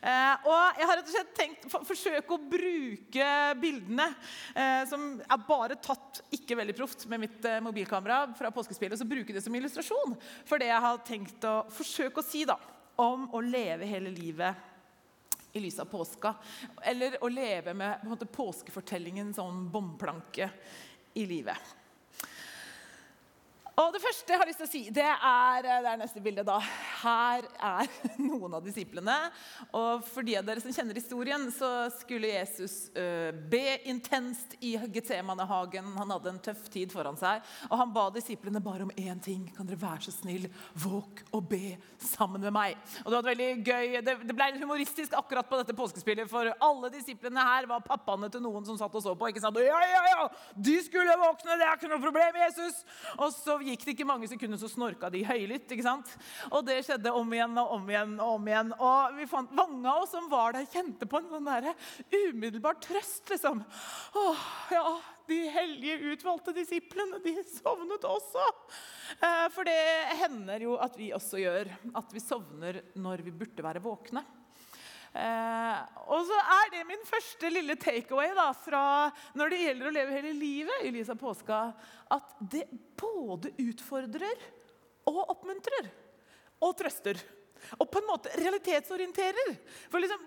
Eh, og jeg har rett og slett tenkt for, forsøke å bruke bildene eh, som er bare tatt ikke veldig proft med mitt eh, mobilkamera fra påskespillet, og så bruke det som illustrasjon for det jeg har tenkt å forsøke å si da, om å leve hele livet i lys av påska. Eller å leve med på måte, påskefortellingen som bomplanke i livet. Og Det første jeg har lyst til å si, det er, det er neste bilde. da. Her er noen av disiplene. Og For de av dere som kjenner historien, så skulle Jesus uh, be intenst i Getsemanehagen. Han hadde en tøff tid foran seg. Og han ba disiplene bare om én ting. Kan dere være så snill, våk og be sammen med meg. Og Det var veldig gøy. Det ble humoristisk akkurat på dette påskespillet, for alle disiplene her var pappaene til noen som satt og så på. ikke sant? Ja, ja, ja, de skulle våkne, det er ikke noe problem, Jesus! Og så gikk det ikke mange sekunder, så snorka de høylytt. ikke sant? Og det skjedde om igjen og om igjen. Og om igjen. Og vi fant mange av oss som var der, kjente på en sånn der umiddelbar trøst. liksom. Åh, ja, De hellige utvalgte disiplene, de sovnet også. Eh, for det hender jo at vi også gjør. At vi sovner når vi burde være våkne. Eh, og så er det min første lille takeaway da, fra når det gjelder å leve hele livet i lys av påska, at det både utfordrer og oppmuntrer og trøster. Og på en måte realitetsorienterer. For, liksom,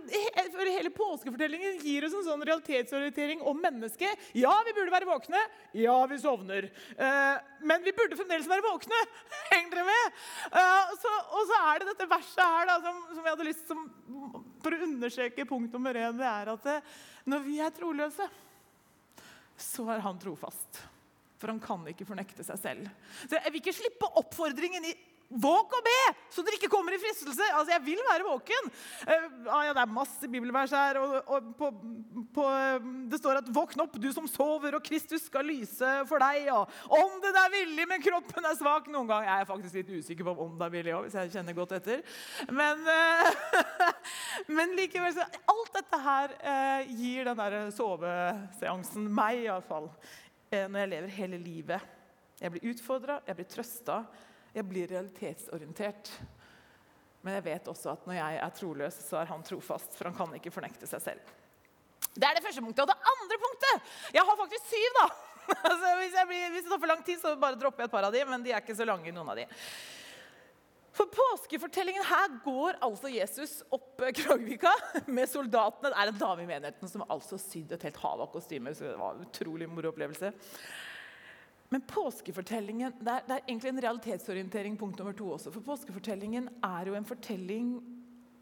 for Hele påskefortellingen gir oss en sånn realitetsorientering om mennesket. Ja, vi burde være våkne. Ja, vi sovner. Eh, men vi burde fremdeles være våkne. Henger dere med? Eh, så, og så er det dette verset her da, som, som jeg hadde lyst til For å understreke punkt nummer én, det er at det, når vi er troløse, så er han trofast. For han kan ikke fornekte seg selv. Så Jeg vil ikke slippe oppfordringen i Våk og be, så dere ikke kommer i fristelse. Altså, Jeg vil være våken. Uh, ja, det er masse bibelvers her. Og, og på, på, det står at 'våkn opp, du som sover, og Kristus skal lyse for deg'. Og 'Om den er villig, men kroppen er svak'. Noen ganger er jeg faktisk litt usikker på om det er villig òg, hvis jeg kjenner godt etter. Men, uh, men likevel, så alt dette her uh, gir den der soveseansen meg iallfall, uh, når jeg lever hele livet. Jeg blir utfordra, jeg blir trøsta. Jeg blir realitetsorientert. Men jeg vet også at når jeg er troløs, så er han trofast, for han kan ikke fornekte seg selv. Det er det første punktet. Og det andre punktet Jeg har faktisk syv, da! Altså, hvis, blir, hvis, det tar for lang tid, så bare dropper jeg et par av de, men de er ikke så lange, noen av de. For påskefortellingen her går altså Jesus opp Krogvika med soldatene. Det er en dame i menigheten som altså sydde et helt hav av kostymer. så det var en utrolig moro opplevelse. Men påskefortellingen det er, det er, egentlig en realitetsorientering punkt nummer to også. For påskefortellingen er jo en fortelling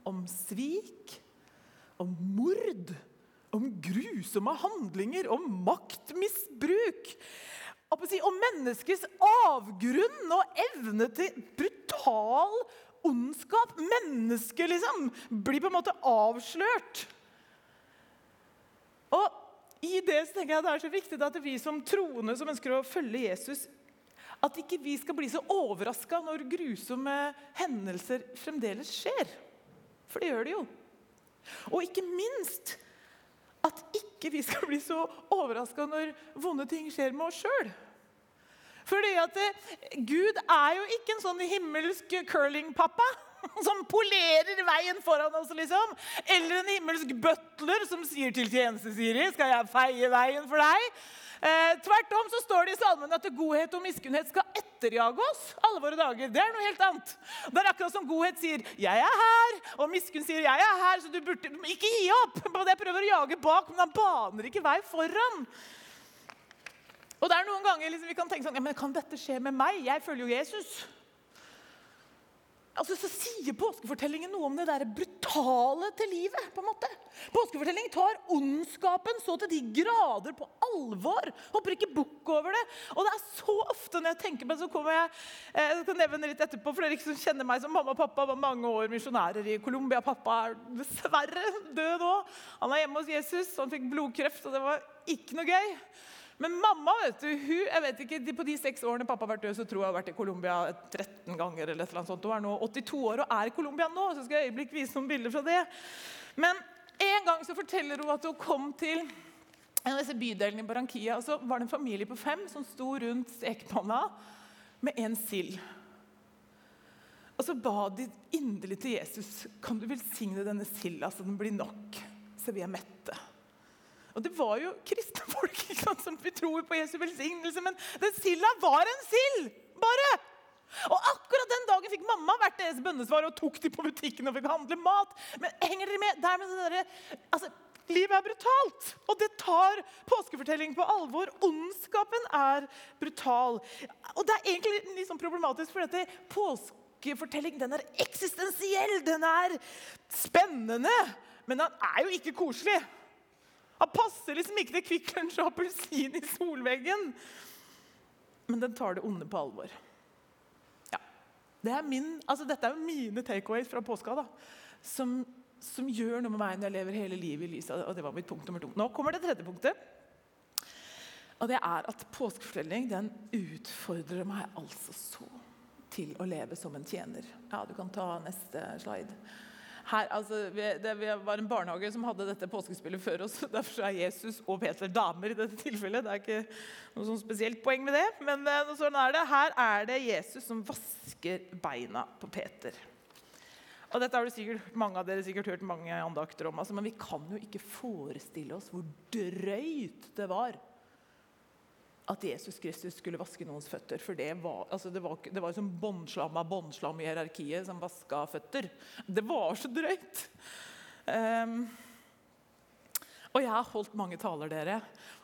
om svik, om mord, om grusomme handlinger, om maktmisbruk. Om menneskets avgrunn og evne til brutal ondskap. Mennesket liksom blir på en måte avslørt. Og i det så tenker jeg det er så viktig at vi som troende som ønsker å følge Jesus, at ikke vi skal bli så overraska når grusomme hendelser fremdeles skjer. For det gjør det jo. Og ikke minst at ikke vi skal bli så overraska når vonde ting skjer med oss sjøl. Fordi at Gud er jo ikke en sånn himmelsk curlingpappa som polerer veien foran oss, liksom. Eller en himmelsk butler som sier til tjeneste-Siri 'Skal jeg feie veien for deg?' Eh, tvert om så står det i salmen at godhet og miskunnhet skal etterjage oss alle våre dager. Det er noe helt annet. Det er akkurat som godhet sier 'jeg er her', og miskunn sier 'jeg er her', så du burde ikke gi opp på det jeg prøver å jage bak, men han baner ikke vei foran. Og det er noen ganger liksom, vi kan tenke sånn ja, men Kan dette skje med meg? Jeg følger jo Jesus altså, så sier påskefortellingen noe om det der brutale til livet. på en måte. Påskefortellingen tar ondskapen så til de grader på alvor. Hopper ikke bukk over det. Og det er så ofte når jeg tenker på det, så kommer jeg eh, jeg skal nevne litt etterpå, for dere som kjenner meg som mamma og pappa var mange år misjonærer i Colombia. Pappa er dessverre død nå. Han er hjemme hos Jesus, han fikk blodkreft, og det var ikke noe gøy. Men mamma, vet du, hun, jeg vet ikke, på de seks årene pappa har vært død, så tror jeg hun har vært i Colombia 13 ganger. eller et eller annet sånt. Hun er nå 82 år og er i Colombia nå. så skal jeg øyeblikk vise noen bilder fra det. Men en gang så forteller hun at hun kom til en av disse bydelene i Barranquilla. og Så var det en familie på fem som sto rundt stekepanna med en sild. Og så ba de inderlig til Jesus kan du velsigne denne silda så den blir nok, så vi er mette. Og Det var jo kristne folk ikke sant, som tror på Jesu velsignelse, men den silda var en sild! Bare! Og akkurat den dagen fikk mamma vært deres bønnesvar og tok de på butikken og fikk handle mat. Men henger dere med? Der med det der, altså, Livet er brutalt, og det tar påskefortellingen på alvor. Ondskapen er brutal. Og det er egentlig litt sånn problematisk, for dette påskefortellingen den er eksistensiell. Den er spennende, men den er jo ikke koselig. Han passer liksom ikke til Kvikk Lunsj og appelsin i solveggen. Men den tar det onde på alvor. Ja. Det er min, altså dette er jo mine takeaways fra påska. da, som, som, gjør noe med meg når jeg lever hele livet i lyset. og det var mitt punkt nummer to. Nå kommer det tredje punktet. Og det er at påskefortelling den utfordrer meg altså så til å leve som en tjener. Ja, Du kan ta neste slide. Her, altså, det var en barnehage som hadde dette påskespillet før oss. Derfor er Jesus og Peter damer i dette tilfellet. Det er ikke noe sånn spesielt poeng med det. Men eh, sånn er det. Her er det Jesus som vasker beina på Peter. Og dette har sikkert, Mange av dere sikkert hørt mange andakter om, altså, men vi kan jo ikke forestille oss hvor drøyt det var at Jesus Kristus skulle vaske noens føtter. For det var, altså det var, som båndslam av båndslam i hierarkiet som vaska føtter. Det var så drøyt. Um, og jeg har holdt mange taler dere,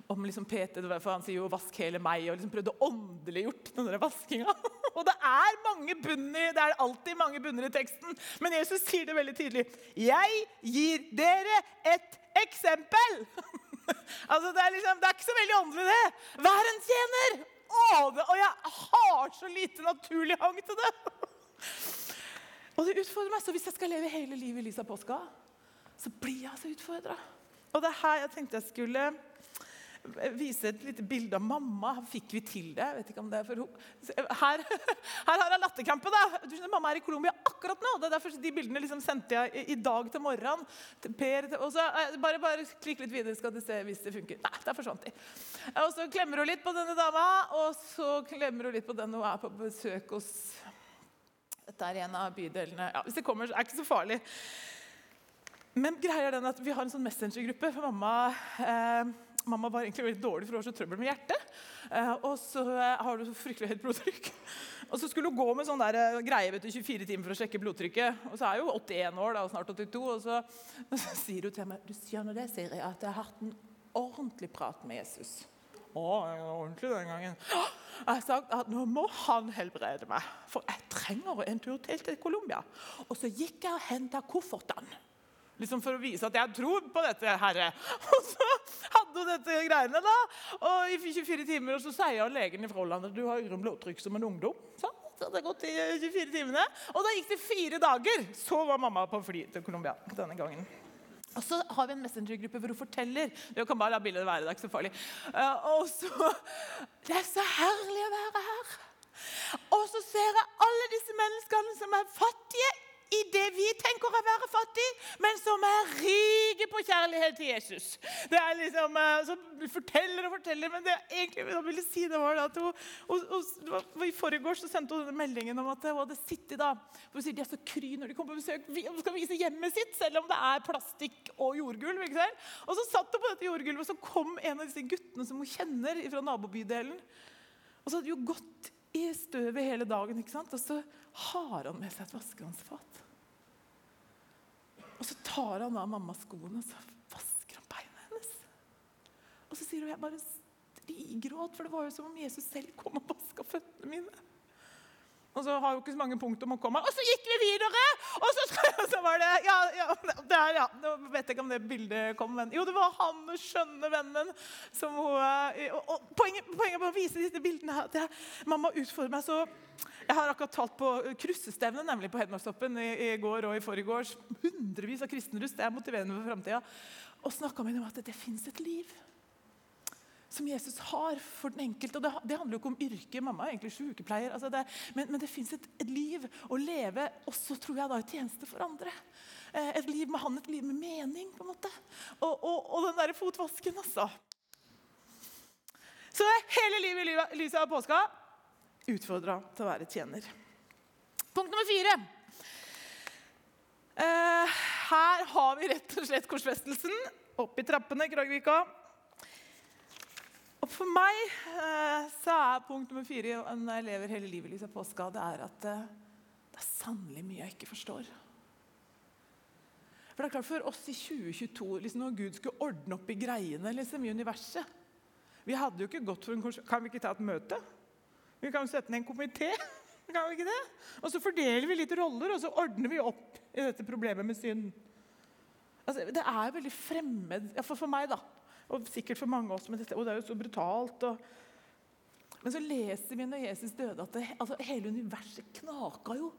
om liksom Peter, for han sier jo 'vask hele meg', og liksom prøvde å åndeliggjort denne vaskinga. Og det er mange bunner, det er alltid mange bunner i teksten, men Jesus sier det veldig tydelig. 'Jeg gir dere et eksempel'. altså, det, er liksom, det er ikke så veldig åndelig, det. Vær en tjener! Å, det, og jeg har så lite naturlig hang til det. og det utfordrer meg. Så hvis jeg skal leve hele livet i lys av påska, så blir jeg altså utfordra. Og det er her jeg tenkte jeg skulle vise et lite bilde av mamma. Fikk vi til det? Vet ikke om det er for Her, her har jeg latterkrampe. da. Mamma er i Colombia akkurat nå. det er derfor De bildene liksom sendte jeg i dag til morgenen. Til per, og så eh, bare, bare klikk litt videre, skal du se hvis det funker. Nei, der forsvant de. Og så klemmer hun litt på denne dama, og så klemmer hun litt på den hun er på besøk hos. Dette er en av bydelene. Ja, Hvis det kommer, så er det ikke så farlig. Men greia er den at vi har en sånn messengergruppe for mamma. Eh, mamma var egentlig veldig dårlig, for hun har så trøbbel med hjertet. Eh, og så eh, har du så fryktelig høyt blodtrykk. Og så skulle hun gå med sånn eh, greie vet du, 24 timer for å sjekke blodtrykket. Og så er hun 81 år, da, og snart 82, og så, så sier hun til meg du skjønner det, jeg, at jeg har hatt en ordentlig prat med Jesus. Å, jeg var ordentlig den gangen. Jeg sagt at nå må han helbrede meg, for jeg trenger en tur til til Colombia. Og så gikk jeg og henta koffertene. Liksom for å vise at jeg tror på dette, Herre. Og så hadde hun dette greiene da, og i 24 timer og så sier legen i Froland at du har grunn blodtrykk som en ungdom. Så, så det gått i 24 timene. Og da gikk det fire dager. Så var mamma på fly til Colombia denne gangen. Og så har vi en messengergruppe hvor hun forteller Du kan bare la bildet være, det er ikke så farlig. Uh, og så Det er så herlig å være her. Og så ser jeg alle disse menneskene som er fattige i det vi tenker å være fattig, men som er rike på kjærlighet til Jesus. Det er liksom, eh, så forteller og forteller, men det jeg egentlig ville si det var at hun, og, og, I forgårs sendte hun denne meldingen om at hun hadde sittet da, for hun sier De er så kry når de kommer på besøk. De skal vise hjemmet sitt, selv om det er plastikk og jordgulv. ikke sant? Og så satt hun på dette jordgulvet, og så kom en av disse guttene som hun kjenner fra nabobydelen. Og så hadde hun gått i støvet hele dagen. ikke sant? Og så har han med seg et vaskevannsfat. Og så tar han av mammas skoene og så vasker han beina hennes. Og så sier hun jeg bare strigråt, for det var jo som om Jesus selv kom og vaska føttene mine. Og så har jo ikke så mange punkter om å komme. Og så gikk vi videre! Og så, så var det ja, ja, der, ja. Nå vet jeg ikke om det bildet kom, men jo, det var han skjønne vennen som hun eh, og, og poenget, poenget med å vise disse bildene her, at er, Mamma utfordrer meg så Jeg har akkurat talt på kryssestevne nemlig på Hedmarkstoppen i, i, går og i forgårs. Hundrevis av kristenruss. Det er motiverende for framtida. Og snakka med dem om at det, det fins et liv som Jesus har for den enkelte. Og det, det handler jo ikke om yrke. Mamma er egentlig sykepleier. Altså det, men, men, det fins et, et, liv å leve også tror jeg da, i tjeneste for andre. Eh, et liv med han, et liv med mening. på en måte. Og, og, og den derre fotvasken, altså. Så hele livet i lyset av påska utfordra til å være tjener. Punkt nummer fire. Uh, her har vi rett og slett korsfestelsen. Opp i trappene, Kragvika. Og for meg eh, så er punkt nummer fire når jeg lever hele livet liksom, påska, det er at eh, det er sannelig mye jeg ikke forstår. For det er klart For oss i 2022, liksom, når Gud skulle ordne opp i greiene liksom, i universet Vi hadde jo ikke gått for en Kan vi ikke ta et møte? Vi kan jo sette ned en komité. Kan vi ikke det? Og så fordeler vi litt roller, og så ordner vi opp i dette problemet med synd. Altså, det er veldig fremmed ja, for, for meg, da. Og sikkert for mange av oss. Men dette, og det er jo så brutalt. Og... Men så leser vi når Jesus døde, at det, altså, hele universet knaka jo.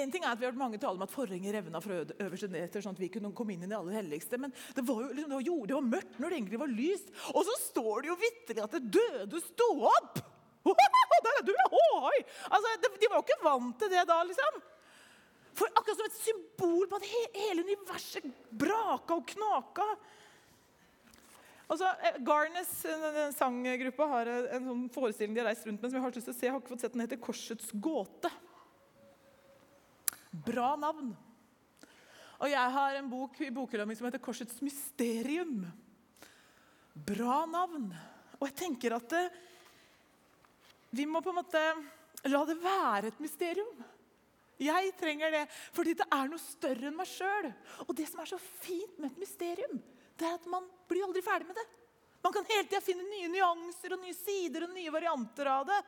En ting er at Vi har hørt mange tale om at forhenget revna fra øverste ned til sånn at vi kunne komme inn i det aller helligste. Men det var jo liksom, det var, det var mørkt når det egentlig var lyst. Og så står det jo vitterlig at det døde sto opp! Der er du! Ohoi! Altså, de var jo ikke vant til det da, liksom. For akkurat som et symbol på at hele universet braka og knaka. Altså, Garnes, Garnes, sanggruppa, har en sånn forestilling de har reist rundt med som jeg har lyst til å se. Jeg har ikke fått sett Den heter 'Korsets gåte'. Bra navn. Og jeg har en bok i bokhylla mi som heter 'Korsets mysterium'. Bra navn. Og jeg tenker at det, eh, vi må på en måte la det være et mysterium. Jeg trenger det fordi det er noe større enn meg sjøl. Og det som er så fint med et mysterium, det er at man blir aldri ferdig med det. Man kan hele tida finne nye nyanser og nye sider og nye varianter av det.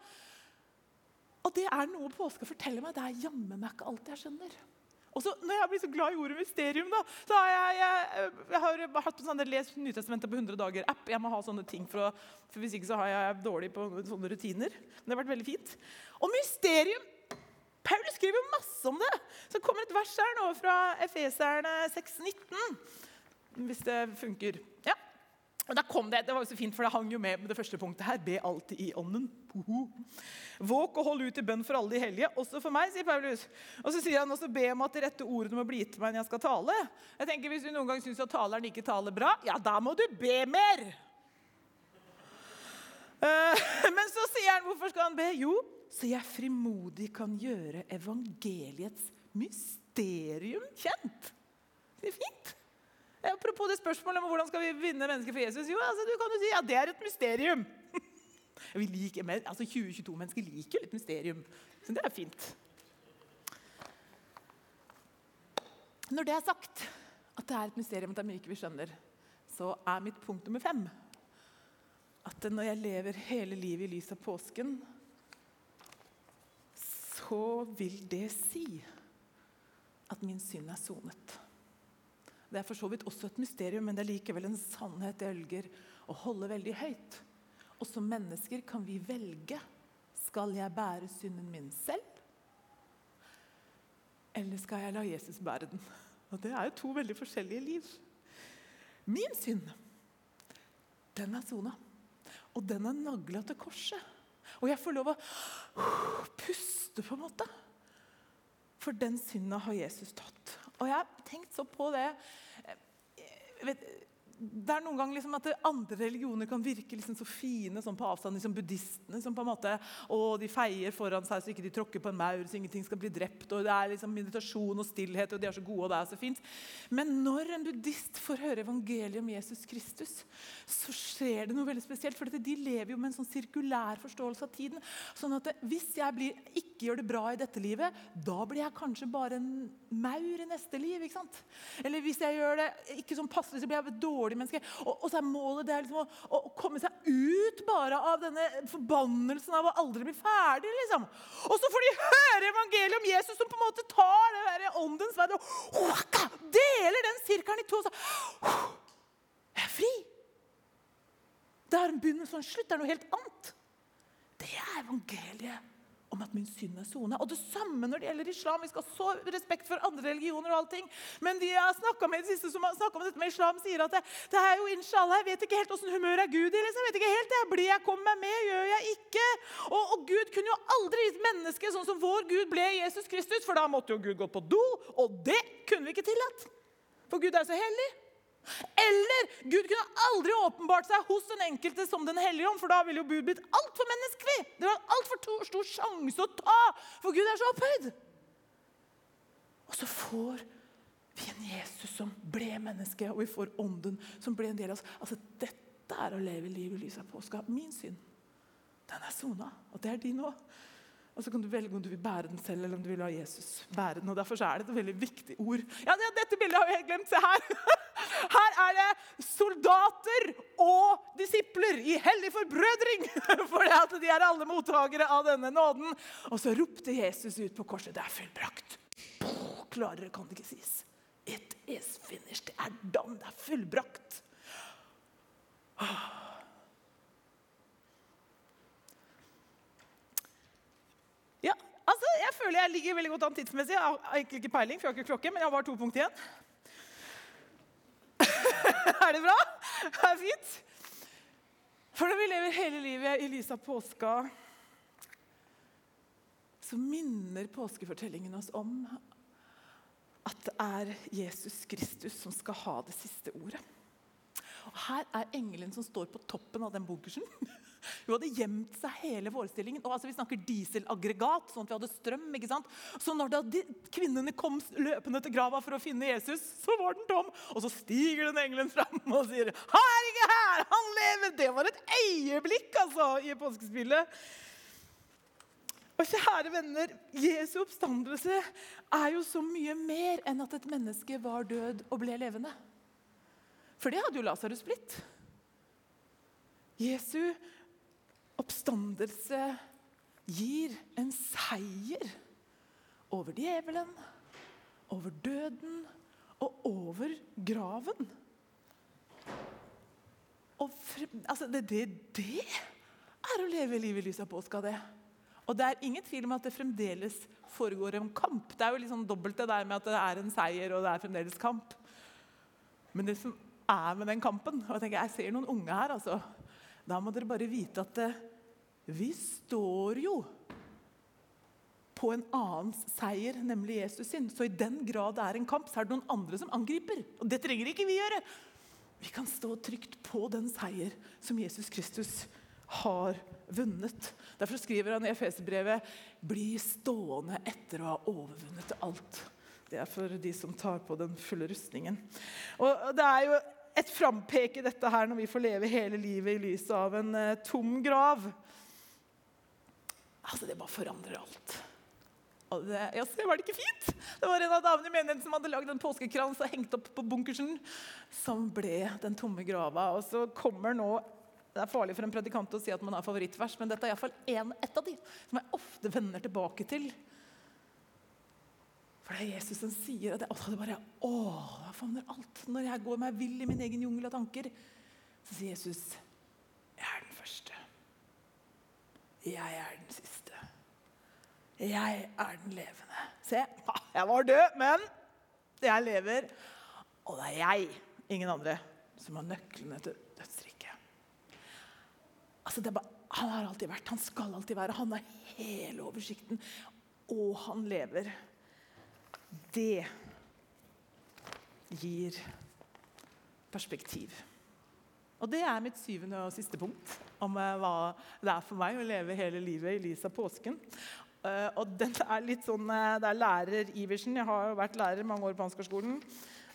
Og det er noe påska forteller meg. Det er jammen meg ikke alt jeg skjønner. Og så, når jeg blir så glad i ordet mysterium, da, så har jeg, jeg, jeg har hatt en sånn Les Nytestamentet på 100 dager-app. Jeg må ha sånne ting, for, å, for Hvis ikke så har jeg dårlig på sånne rutiner. Men det har vært veldig fint. Og mysterium Paulus skriver masse om det. Så kommer et vers her nå fra Efeserne 6,19. Hvis det funker. Ja. Og da kom Det det var jo så fint, for det hang jo med med det første punktet her. Be alltid i ånden. Våk og hold ut i bønn for alle de hellige, også for meg, sier Paulus. Og så sier han også be om at de rette ordene må bli gitt meg når jeg skal tale. Jeg tenker Hvis du noen gang syns at taleren ikke taler bra, ja, da må du be mer. Uh, men så sier han hvorfor skal han be? Jo, så jeg frimodig kan gjøre evangeliets mysterium kjent. Det er fint. Apropos det spørsmålet om hvordan skal vi vinne mennesker for Jesus. Jo, altså, du kan jo si ja, det er et mysterium. Vi liker, altså 2022-mennesker liker jo litt mysterium, så det er fint. Når det er sagt, at det er et mysterium, at det er mye ikke vi skjønner, så er mitt punkt nummer fem at når jeg lever hele livet i lys av påsken, så vil det si at min synd er sonet. Det er for så vidt også et mysterium, men det er likevel en sannhet jeg ølger å holde veldig høyt. Og som mennesker kan vi velge. Skal jeg bære synden min selv? Eller skal jeg la Jesus bære den? Og Det er jo to veldig forskjellige liv. Min synd, den er sona. Og den er nagla til korset. Og jeg får lov å puste, på en måte. For den synda har Jesus tatt. Og jeg har tenkt så på det vet, det er noen ganger liksom at andre religioner kan virke liksom så fine sånn på avstand. liksom Buddhistene som på en måte, og de feier foran seg så ikke de tråkker på en maur så ingenting skal bli drept. og Det er liksom meditasjon og stillhet, og de er så gode, og det er så fint. Men når en buddhist får høre evangeliet om Jesus Kristus, så skjer det noe veldig spesielt. For de lever jo med en sånn sirkulær forståelse av tiden. sånn at Hvis jeg blir, ikke gjør det bra i dette livet, da blir jeg kanskje bare en maur i neste liv. ikke sant? Eller hvis jeg gjør det ikke sånn passelig, så blir jeg dårlig dårlig menneske. Og, og så er målet det er liksom å, å, komme seg ut bare av denne forbannelsen av å aldri bli ferdig. liksom. Og så får de høre evangeliet om Jesus, som på en måte tar det der åndens verd og deler den sirkelen i to. og så, Jeg er fri! Det er en begynnelse og en slutt. Det er noe helt annet. Det er evangeliet om at min synd er sona. Og det samme når det gjelder islam. Vi skal ha så respekt for andre religioner og allting. Men de jeg har med de siste som har om dette med islam, sier at det, det er jo inshallah, jeg vet ikke helt åssen humør er Gud i. Liksom. Jeg vet ikke helt, jeg Blir jeg, kommer meg med, gjør jeg ikke? Og, og Gud kunne jo aldri gitt mennesket sånn som vår Gud ble Jesus Kristus, for da måtte jo Gud gått på do, og det kunne vi ikke tillatt. For Gud er så hellig. Eller Gud kunne aldri åpenbart seg hos den enkelte som Den hellige ånd, for da ville jo Gud blitt altfor menneskelig. Det var en altfor stor sjanse å ta, for Gud er så opphøyd. Og så får vi en Jesus som ble menneske, og vi får ånden som ble en del av oss. Altså, Dette er å leve livet i lys av påska. Min synd, den er sona, og det er din òg. Og så kan du velge om du vil bære den selv eller om du vil la Jesus bære den. og Derfor er det et veldig viktig ord. Ja, Dette bildet har vi helt glemt. Se her! Her er det soldater og disipler i hellig forbrødring. For de er alle mottakere av denne nåden. Og så ropte Jesus ut på korset. Det er fullbrakt. Klarere kan det ikke sies. It is finished. Det er done. Det er fullbrakt. Ja, altså, jeg føler jeg ligger veldig godt an tidsmessig. Jeg har egentlig ikke peiling, for jeg har ikke klokke, men jeg har bare to punkt igjen. er det bra? Det er fint. For når vi lever hele livet i lys av påska, så minner påskefortellingen oss om at det er Jesus Kristus som skal ha det siste ordet. Og Her er engelen som står på toppen av den bunkersen. Hun hadde gjemt seg hele forestillingen. Og altså, Vi snakker dieselaggregat, sånn at vi hadde strøm. ikke sant? Så når da de, kvinnene kom løpende til grava for å finne Jesus, så var den tom. Og så stiger den engelen fram og sier 'Han er ikke her! Han lever!' Det var et øyeblikk altså, i påskespillet. Og kjære venner, Jesu oppstandelse er jo så mye mer enn at et menneske var død og ble levende. For det hadde jo Lasarus blitt. Jesu oppstandelse gir en seier over djevelen, over døden og over graven. Og altså, det, det, det er å leve livet i lys av påska, det. Og det er ingen tvil om at det fremdeles foregår en kamp. Det er jo liksom dobbelt det der med at det er en seier og det er fremdeles kamp. Men det som er med den kampen og Jeg tenker, jeg ser noen unge her. altså. Da må dere bare vite at det, vi står jo på en annens seier, nemlig Jesus sin. Så i den grad det er en kamp, så er det noen andre som angriper. Og det trenger ikke vi gjøre. Vi kan stå trygt på den seier som Jesus Kristus har vunnet. Derfor skriver han i Efeserbrevet bli stående etter å ha overvunnet alt. Det er for de som tar på den fulle rustningen. Og Det er jo et frampek i dette her når vi får leve hele livet i lyset av en uh, tom grav. Altså, Det bare forandrer alt. Og det, ja, se, var det ikke fint? Det var en av damene i menigheten som hadde lagd en påskekrans og hengt opp på bunkersen, som ble den tomme grava. Og så kommer nå det er farlig for en predikant å si at man har favorittvers, men dette er iallfall et av de som jeg ofte vender tilbake til. For det er Jesus som sier at det, bare, å, jeg favner alt. Når jeg går meg vill i min egen jungel av tanker, så sier Jesus jeg er den første. Jeg er den. Jeg er den levende. Se, jeg var død, men jeg lever. Og det er jeg, ingen andre, som har nøklene til dødsriket. Altså, han har alltid vært, han skal alltid være. Han har hele oversikten. Og han lever. Det gir perspektiv. Og det er mitt syvende og siste punkt om uh, hva det er for meg å leve hele livet i lys av påsken. Uh, og den er litt sånn, uh, Det er lærer Iversen. Jeg har jo vært lærer mange år på Ansgarskolen.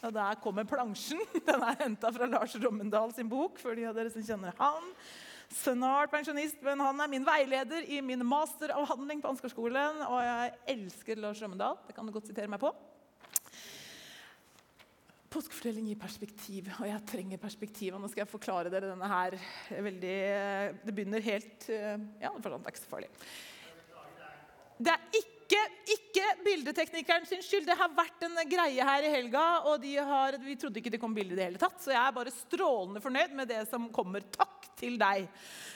Og der kommer plansjen. Den er henta fra Lars Rommendal sin bok. for de av dere som kjenner han. Snart pensjonist, men han er min veileder i min masteravhandling på Ansgarskolen. Og jeg elsker Lars Rommendal. Det kan du godt sitere meg på. Påskefortelling gir perspektiv, og jeg trenger perspektiv. og Nå skal jeg forklare dere denne her. Veldig, det begynner helt Ja, det er ikke så farlig. Det er ikke, ikke bildeteknikeren sin skyld. Det har vært en greie her i helga, og har, vi trodde ikke det kom bilde i det hele tatt. Så jeg er bare strålende fornøyd med det som kommer. Takk til deg.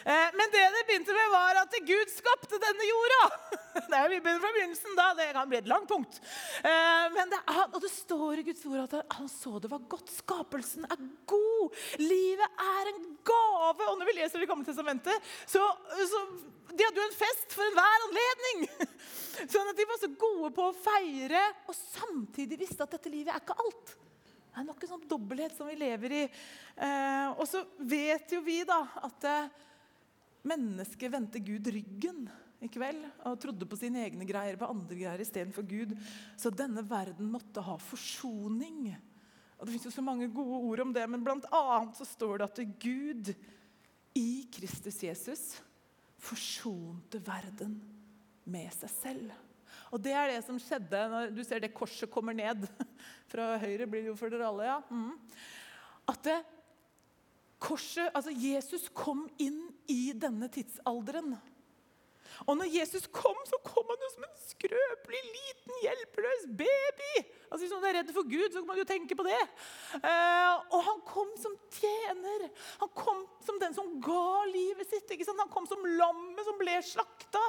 Eh, men det det begynte med, var at Gud skapte denne jorda. Det er vi begynner fra begynnelsen da. Det kan bli et langt punkt. Eh, men det og det står i Guds ord at han så det var godt. Skapelsen er god. Livet er en gave. Og når vi leser Det gamle testamentet, så, så de hadde jo en fest for enhver anledning. Sånn at de var så gode på å feire og samtidig visste at dette livet er ikke alt. Det er nok en sånn dobbelthet som vi lever i. Eh, og så vet jo vi da at eh, mennesket vendte Gud ryggen i kveld og trodde på sine egne greier, på andre greier istedenfor Gud. Så denne verden måtte ha forsoning. Og Det fins jo så mange gode ord om det, men blant annet så står det at Gud i Kristus Jesus forsonte verden med seg selv. Og det er det som skjedde når du ser det korset kommer ned. Fra høyre blir det jo for dere alle, ja. Mm. At det, korset, altså Jesus kom inn i denne tidsalderen. Og når Jesus kom, så kom han jo som en skrøpelig, liten, hjelpeløs baby. Altså Hvis man er redd for Gud, så kan man jo tenke på det. Eh, og han kom som tjener. Han kom som den som ga livet sitt. ikke sant? Han kom som lammet som ble slakta.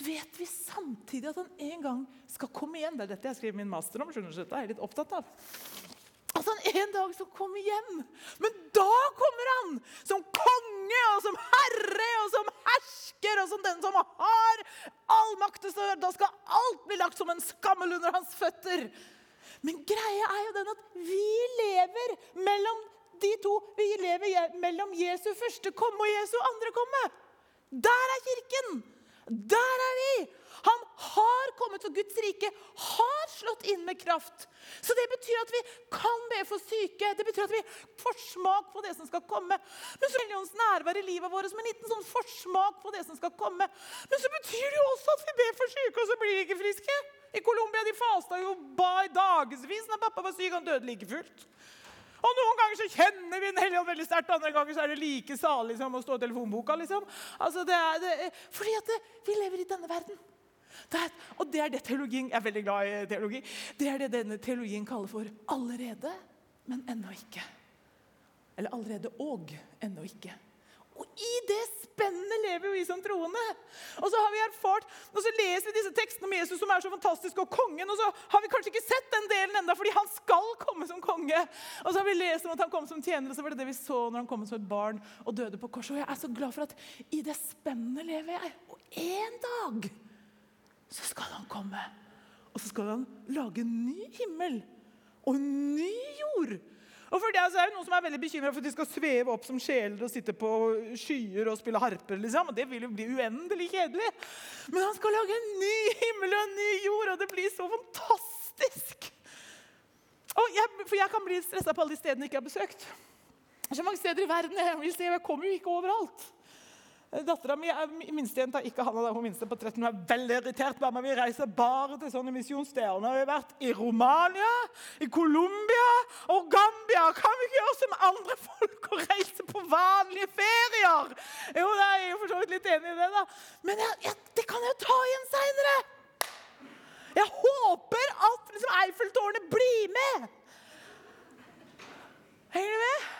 Så vet vi samtidig at han en gang skal komme igjen. Det er dette jeg skriver min master om. skjønner du, dette er litt opptatt av. At han en dag skal komme igjen. Men da kommer han som konge og som herre og som hersker og som den som har all makt. Da skal alt bli lagt som en skammel under hans føtter. Men greia er jo den at vi lever mellom de to. Vi lever mellom Jesu første komme og Jesu andre komme. Der er kirken. Der er vi! Han har kommet, og Guds rike har slått inn med kraft. Så det betyr at vi kan be for syke. Det betyr at vi får smak på det som skal komme. Men så Helligåndens nærvær i livet vårt som en liten sånn forsmak på det som skal komme. Men så betyr det jo også at vi ber for syke, og så blir de ikke friske. I Colombia de fasta jo ba i dagevis når pappa var syk. Han døde like fullt. Og Noen ganger så kjenner vi Den hellige ånd veldig sterkt, andre ganger så er det like salig som å stå i telefonboka. liksom. Altså, det er, det, fordi at det, vi lever i denne verden. Det og det er det teologien Jeg er veldig glad i teologi. Det er det denne teologien kaller for 'allerede, men ennå ikke'. Eller 'allerede og ennå ikke'. Og i det spennet lever vi som troende. Og så har vi erfart, og så leser vi disse tekstene om Jesus som er så fantastisk, og kongen, og så har vi kanskje ikke sett den delen enda, fordi han skal komme som konge. Og så har vi lest om at han kom som tjener, og så var det det vi så når han kom som et barn og døde på korset. Og jeg er så glad for at i det spennet lever jeg. Og en dag så skal han komme. Og så skal han lage en ny himmel og en ny jord. Og for det er det Noen som er veldig bekymra for at de skal sveve opp som sjeler og sitte på skyer og spille harper. liksom, og Det vil jo bli uendelig kjedelig. Men han skal lage en ny himmel og en ny jord, og det blir så fantastisk! Og jeg, for jeg kan bli stressa på alle de stedene jeg ikke har besøkt. Så mange steder i verden jeg vil se, jeg kommer jo ikke overalt. Dattera mi minstejenta, ikke Hanna, hun minste på 13, hun er veldig irritert. Mamma, vi reiser bare til sånne misjonssteder. Nå har vi vært i Romania, i Colombia og Gambia. Kan vi ikke gjøre som andre folk og reise på vanlige ferier? Jo, da er jo for så vidt litt enig i det, da. Men jeg, jeg, det kan jeg jo ta igjen seinere. Jeg håper at liksom, Eiffeltårnet blir med. Henger du med?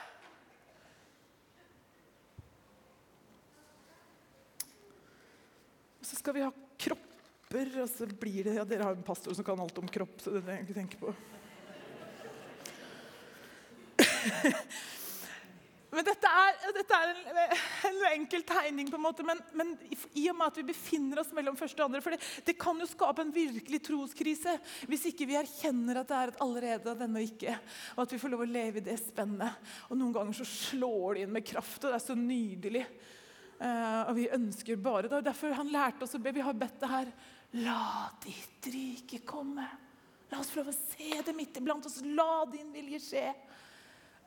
Så skal vi ha kropper, og så blir det Ja, dere har en pastor som kan alt om kropp, så det trenger jeg ikke tenke på. Men dette er, dette er en, en, enkel tegning, på en måte, men, men, i og med at vi befinner oss mellom første og andre For det, det, kan jo skape en virkelig troskrise hvis ikke vi erkjenner at det er et allerede av denne og ikke. Og at vi får lov å leve i det spennet. Og noen ganger så slår det inn med kraft, og det er så nydelig. Uh, og vi ønsker bare det. Derfor han lærte oss å be. Vi har bedt det her. La ditt rike komme. La oss prøve å se det midt iblant oss. La din vilje skje.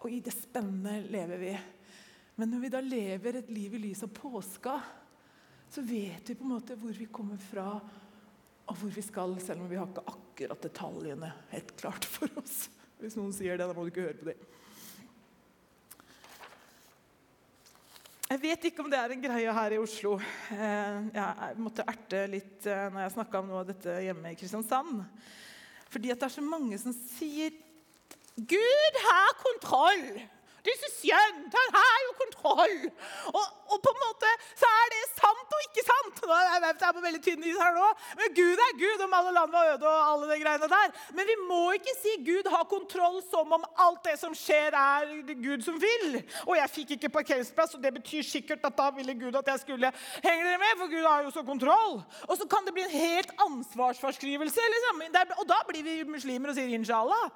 Og i det spennet lever vi. Men når vi da lever et liv i lys av påska, så vet vi på en måte hvor vi kommer fra, og hvor vi skal, selv om vi har ikke akkurat detaljene helt klart for oss. Hvis noen sier det, da må du ikke høre på det. Jeg vet ikke om det er en greie her i Oslo. Eh, jeg måtte erte litt eh, når jeg snakka om noe av dette hjemme i Kristiansand. Fordi det er så mange som sier 'Gud har kontroll'. This så skjønt! Han har jo kontroll! Og, og, på en måte så er det sant og ikke sant. Nå er jeg er på veldig tynn is her nå, Men Gud er Gud om alle land var øde og alle de greiene der. Men vi må ikke si Gud har kontroll som om alt det som skjer, er Gud som vil. Og jeg fikk ikke parkeringsplass, og det betyr sikkert at da ville Gud at jeg skulle henge dere med, for Gud har jo så kontroll. Og så kan det bli en helt ansvarsforskrivelse. Liksom. Og da blir vi muslimer og sier inshallah.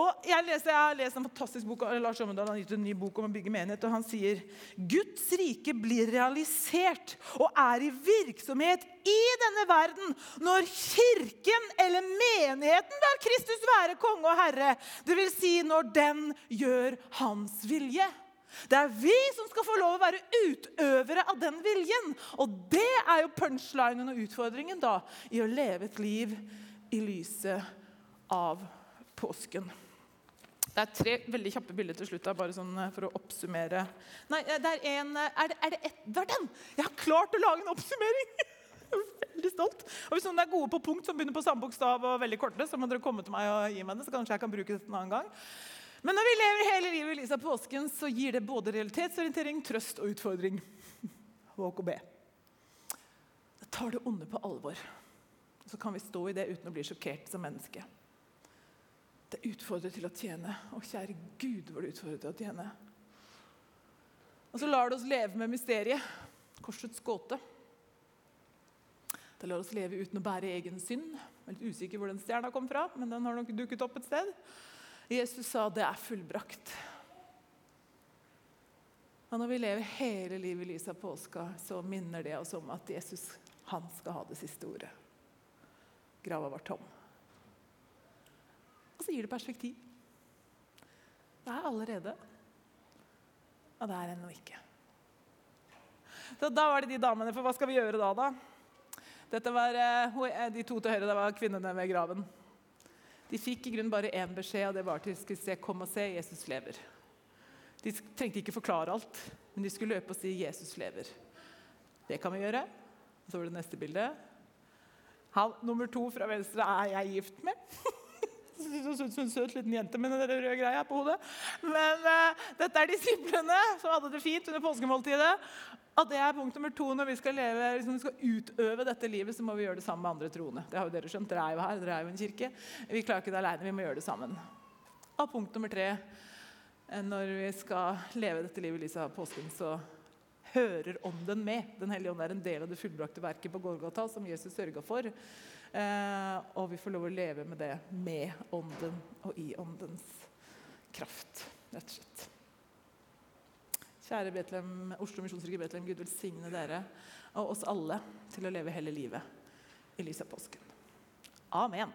Og jeg, leser, jeg, har lest en fantastisk bok av Lars Ommedal han har gitt en ny bok om å bygge menighet. og Han sier Guds rike blir realisert og er i virksomhet i denne verden når kirken eller menigheten lar Kristus være konge og herre. Dvs. Si når den gjør hans vilje. Det er vi som skal få lov å være utøvere av den viljen. Og det er jo punchlinen og utfordringen da, i å leve et liv i lyset av påsken. Det er tre veldig kjappe bilder til slutt. bare sånn eh, for å oppsummere. Nei, eh, det er en eh, Er det, er det et, det er den! Jeg har klart å lage en oppsummering! veldig stolt. Og Hvis noen er gode på punkt som begynner på samme bokstav, og veldig korte, så må dere komme til meg og gi meg det, så kanskje jeg kan bruke det en annen gang. Men når vi lever hele livet i lys av påsken, så gir det både realitetsorientering, trøst og utfordring. HKB. Det tar det onde på alvor. Så kan vi stå i det uten å bli sjokkert som menneske. Det utfordrer til å tjene. Og kjære Gud, hvor det utfordrer til å tjene. Og så lar det oss leve med mysteriet. Korsets gåte. Det lar oss leve uten å bære egen synd. Jeg er litt usikker hvor den stjerna kom fra, men den har nok dukket opp et sted. Jesus sa det er fullbrakt. Og når vi lever hele livet i lys av påska, så minner det oss om at Jesus han skal ha det siste ordet. Grava var tom. Og så gir det perspektiv. Det er allerede, og det er ennå ikke. Så Da var det de damene. For hva skal vi gjøre da, da? Dette var eh, eh, De to til høyre det var kvinnene ved graven. De fikk i grunnen bare én beskjed, og det var til de se, kom og se, Jesus lever. De trengte ikke forklare alt, men de skulle løpe og si 'Jesus lever'. Det kan vi gjøre. Så var det neste bilde. Nummer to fra venstre er jeg gift med. Så søt liten jente med den røde greia på hodet. Men uh, dette er disiplene som hadde det fint under påskemåltidet. Og det er punkt nummer to når vi skal, leve, liksom, vi skal utøve dette livet, så må vi gjøre det sammen med andre troende. Det har jo dere skjønt. Dere er jo her, dere er jo en kirke. Vi klarer ikke det alene, vi må gjøre det sammen. Og punkt nummer tre eh, når vi skal leve dette livet i lys av påsken, så hører ånden med. Den hellige ånd er en del av det fullbrakte verket på Golgata som Jesus sørga for. Eh, og vi får lov å leve med det med ånden og i åndens kraft, rett og slett. Kjære Betlem, Oslo misjonskirke Betlehem, Gud velsigne dere og oss alle til å leve hele livet i lys av påsken. Amen.